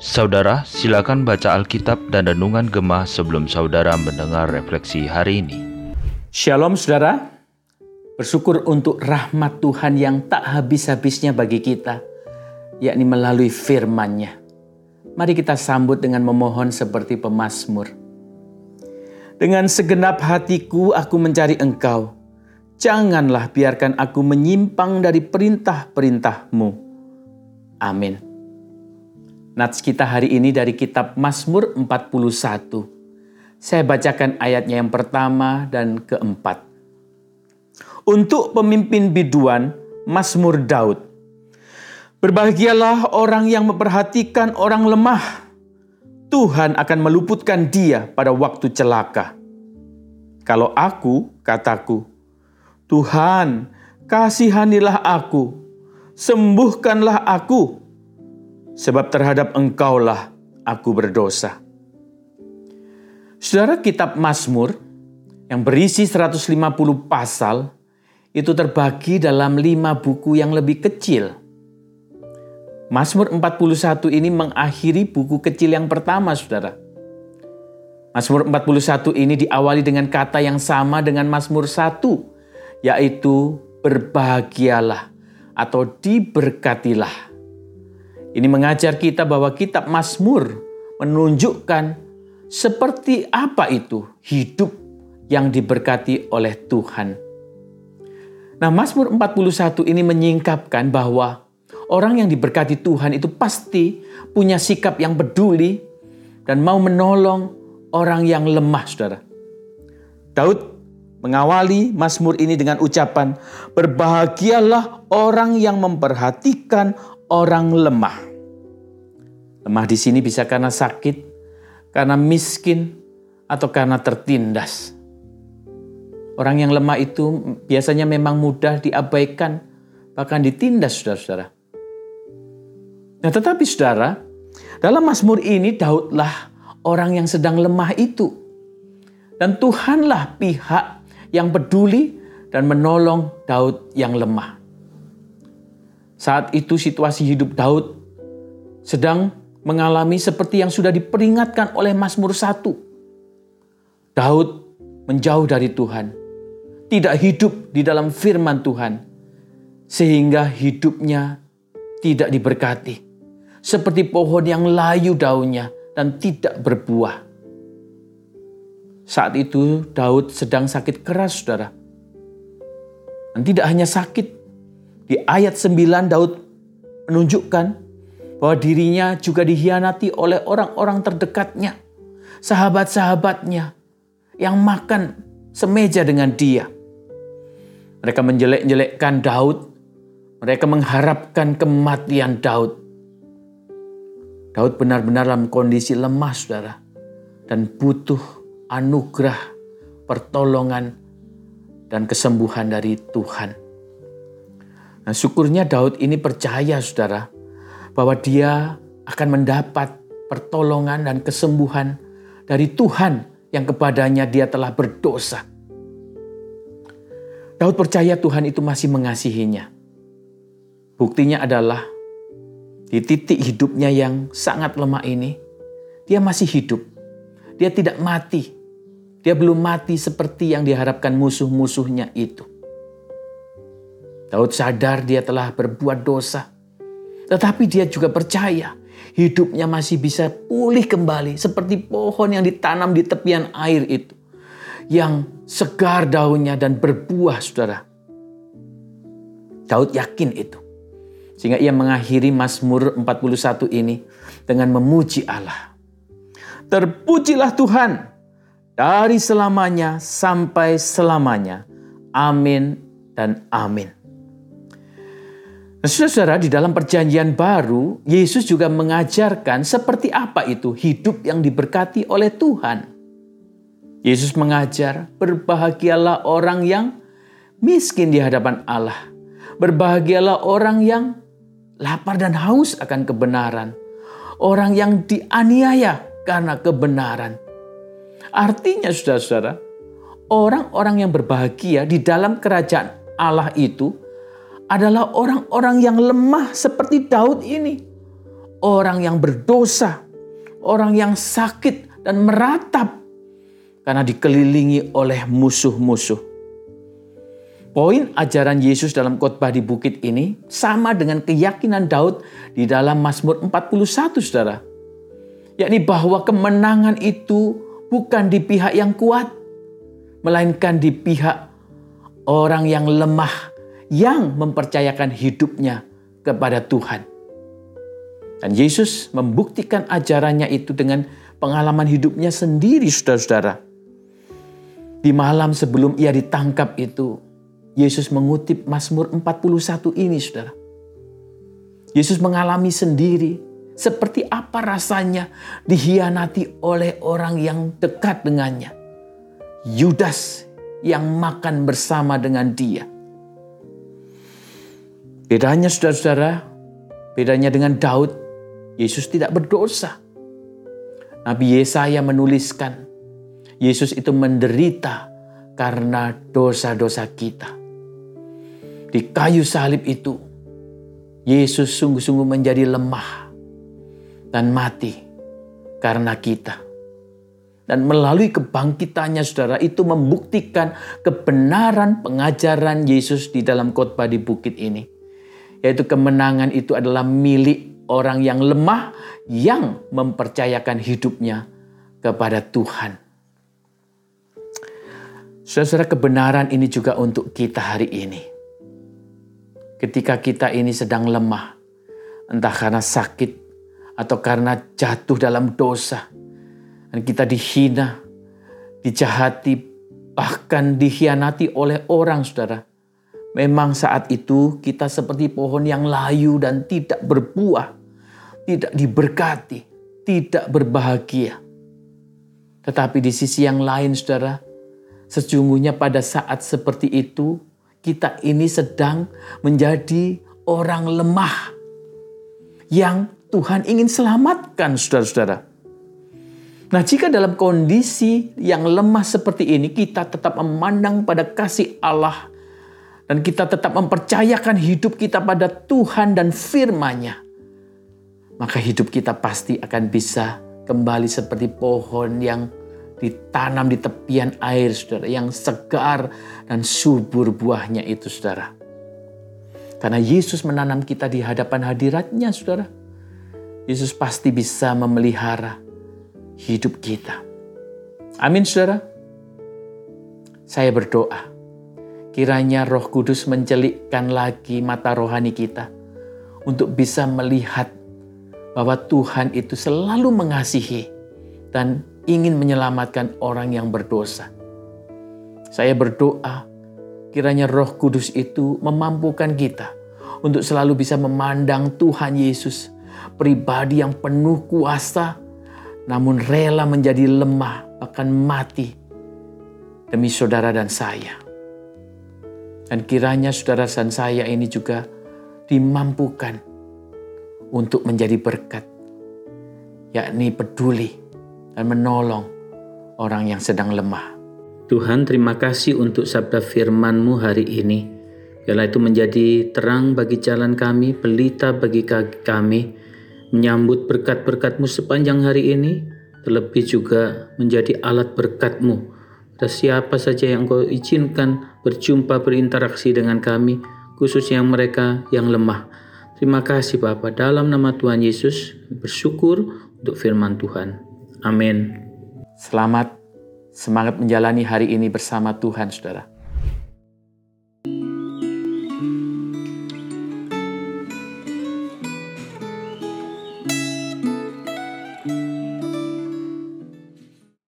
Saudara, silakan baca Alkitab dan Renungan Gemah sebelum saudara mendengar refleksi hari ini. Shalom saudara, bersyukur untuk rahmat Tuhan yang tak habis-habisnya bagi kita, yakni melalui firman-Nya. Mari kita sambut dengan memohon seperti pemazmur. Dengan segenap hatiku aku mencari engkau, janganlah biarkan aku menyimpang dari perintah-perintahmu. Amin. Nats kita hari ini dari kitab Mazmur 41. Saya bacakan ayatnya yang pertama dan keempat. Untuk pemimpin biduan, Mazmur Daud. Berbahagialah orang yang memperhatikan orang lemah. Tuhan akan meluputkan dia pada waktu celaka. Kalau aku, kataku, Tuhan, kasihanilah aku, sembuhkanlah aku, sebab terhadap engkaulah aku berdosa. Saudara kitab Mazmur yang berisi 150 pasal itu terbagi dalam lima buku yang lebih kecil. Mazmur 41 ini mengakhiri buku kecil yang pertama, saudara. Mazmur 41 ini diawali dengan kata yang sama dengan Mazmur 1, yaitu berbahagialah atau diberkatilah. Ini mengajar kita bahwa kitab Mazmur menunjukkan seperti apa itu hidup yang diberkati oleh Tuhan. Nah, Mazmur 41 ini menyingkapkan bahwa orang yang diberkati Tuhan itu pasti punya sikap yang peduli dan mau menolong orang yang lemah, Saudara. Daud mengawali Mazmur ini dengan ucapan, "Berbahagialah orang yang memperhatikan orang lemah. Lemah di sini bisa karena sakit, karena miskin, atau karena tertindas. Orang yang lemah itu biasanya memang mudah diabaikan, bahkan ditindas saudara-saudara. Nah tetapi saudara, dalam Mazmur ini Daudlah orang yang sedang lemah itu. Dan Tuhanlah pihak yang peduli dan menolong Daud yang lemah. Saat itu situasi hidup Daud sedang mengalami seperti yang sudah diperingatkan oleh Mazmur 1. Daud menjauh dari Tuhan, tidak hidup di dalam firman Tuhan, sehingga hidupnya tidak diberkati. Seperti pohon yang layu daunnya dan tidak berbuah. Saat itu Daud sedang sakit keras, saudara. Dan tidak hanya sakit, di ayat 9 Daud menunjukkan bahwa dirinya juga dihianati oleh orang-orang terdekatnya, sahabat-sahabatnya yang makan semeja dengan dia. Mereka menjelek-jelekkan Daud, mereka mengharapkan kematian Daud. Daud benar-benar dalam kondisi lemah, saudara, dan butuh anugerah, pertolongan, dan kesembuhan dari Tuhan. Nah, syukurnya Daud ini percaya, saudara, bahwa dia akan mendapat pertolongan dan kesembuhan dari Tuhan yang kepadanya dia telah berdosa. Daud percaya Tuhan itu masih mengasihinya. Buktinya adalah di titik hidupnya yang sangat lemah ini, dia masih hidup. Dia tidak mati. Dia belum mati seperti yang diharapkan musuh-musuhnya itu. Daud sadar dia telah berbuat dosa. Tetapi dia juga percaya hidupnya masih bisa pulih kembali seperti pohon yang ditanam di tepian air itu. Yang segar daunnya dan berbuah saudara. Daud yakin itu. Sehingga ia mengakhiri Mazmur 41 ini dengan memuji Allah. Terpujilah Tuhan dari selamanya sampai selamanya. Amin dan amin. Nah, saudara, di dalam perjanjian baru, Yesus juga mengajarkan seperti apa itu hidup yang diberkati oleh Tuhan. Yesus mengajar, berbahagialah orang yang miskin di hadapan Allah. Berbahagialah orang yang lapar dan haus akan kebenaran. Orang yang dianiaya karena kebenaran. Artinya saudara-saudara, orang-orang yang berbahagia di dalam kerajaan Allah itu adalah orang-orang yang lemah seperti Daud ini. Orang yang berdosa, orang yang sakit dan meratap karena dikelilingi oleh musuh-musuh. Poin ajaran Yesus dalam khotbah di bukit ini sama dengan keyakinan Daud di dalam Mazmur 41, Saudara. Yakni bahwa kemenangan itu bukan di pihak yang kuat, melainkan di pihak orang yang lemah yang mempercayakan hidupnya kepada Tuhan. Dan Yesus membuktikan ajarannya itu dengan pengalaman hidupnya sendiri, saudara-saudara. Di malam sebelum ia ditangkap itu, Yesus mengutip Mazmur 41 ini, saudara. Yesus mengalami sendiri seperti apa rasanya dihianati oleh orang yang dekat dengannya. Yudas yang makan bersama dengan dia. Bedanya saudara-saudara, bedanya dengan Daud, Yesus tidak berdosa. Nabi Yesaya menuliskan, Yesus itu menderita karena dosa-dosa kita. Di kayu salib itu, Yesus sungguh-sungguh menjadi lemah dan mati karena kita. Dan melalui kebangkitannya saudara itu membuktikan kebenaran pengajaran Yesus di dalam khotbah di bukit ini. Yaitu kemenangan itu adalah milik orang yang lemah yang mempercayakan hidupnya kepada Tuhan. Saudara, kebenaran ini juga untuk kita hari ini ketika kita ini sedang lemah, entah karena sakit atau karena jatuh dalam dosa, dan kita dihina, dijahati, bahkan dikhianati oleh orang, saudara. Memang saat itu kita seperti pohon yang layu dan tidak berbuah, tidak diberkati, tidak berbahagia. Tetapi di sisi yang lain, saudara, sesungguhnya pada saat seperti itu kita ini sedang menjadi orang lemah yang Tuhan ingin selamatkan, saudara-saudara. Nah, jika dalam kondisi yang lemah seperti ini, kita tetap memandang pada kasih Allah dan kita tetap mempercayakan hidup kita pada Tuhan dan firman-Nya, maka hidup kita pasti akan bisa kembali seperti pohon yang ditanam di tepian air, saudara, yang segar dan subur buahnya itu, saudara. Karena Yesus menanam kita di hadapan hadiratnya, saudara. Yesus pasti bisa memelihara hidup kita. Amin, saudara. Saya berdoa, kiranya roh kudus mencelikkan lagi mata rohani kita untuk bisa melihat bahwa Tuhan itu selalu mengasihi dan ingin menyelamatkan orang yang berdosa. Saya berdoa, kiranya Roh Kudus itu memampukan kita untuk selalu bisa memandang Tuhan Yesus, pribadi yang penuh kuasa, namun rela menjadi lemah, bahkan mati demi saudara dan saya. Dan kiranya saudara dan saya ini juga dimampukan untuk menjadi berkat, yakni peduli dan menolong orang yang sedang lemah. Tuhan terima kasih untuk sabda firman-Mu hari ini. Biarlah itu menjadi terang bagi jalan kami, pelita bagi kami, menyambut berkat-berkat-Mu sepanjang hari ini, terlebih juga menjadi alat berkat-Mu. Dan siapa saja yang Kau izinkan berjumpa berinteraksi dengan kami, khususnya mereka yang lemah. Terima kasih Bapa dalam nama Tuhan Yesus bersyukur untuk firman Tuhan. Amin. Selamat, semangat menjalani hari ini bersama Tuhan, saudara.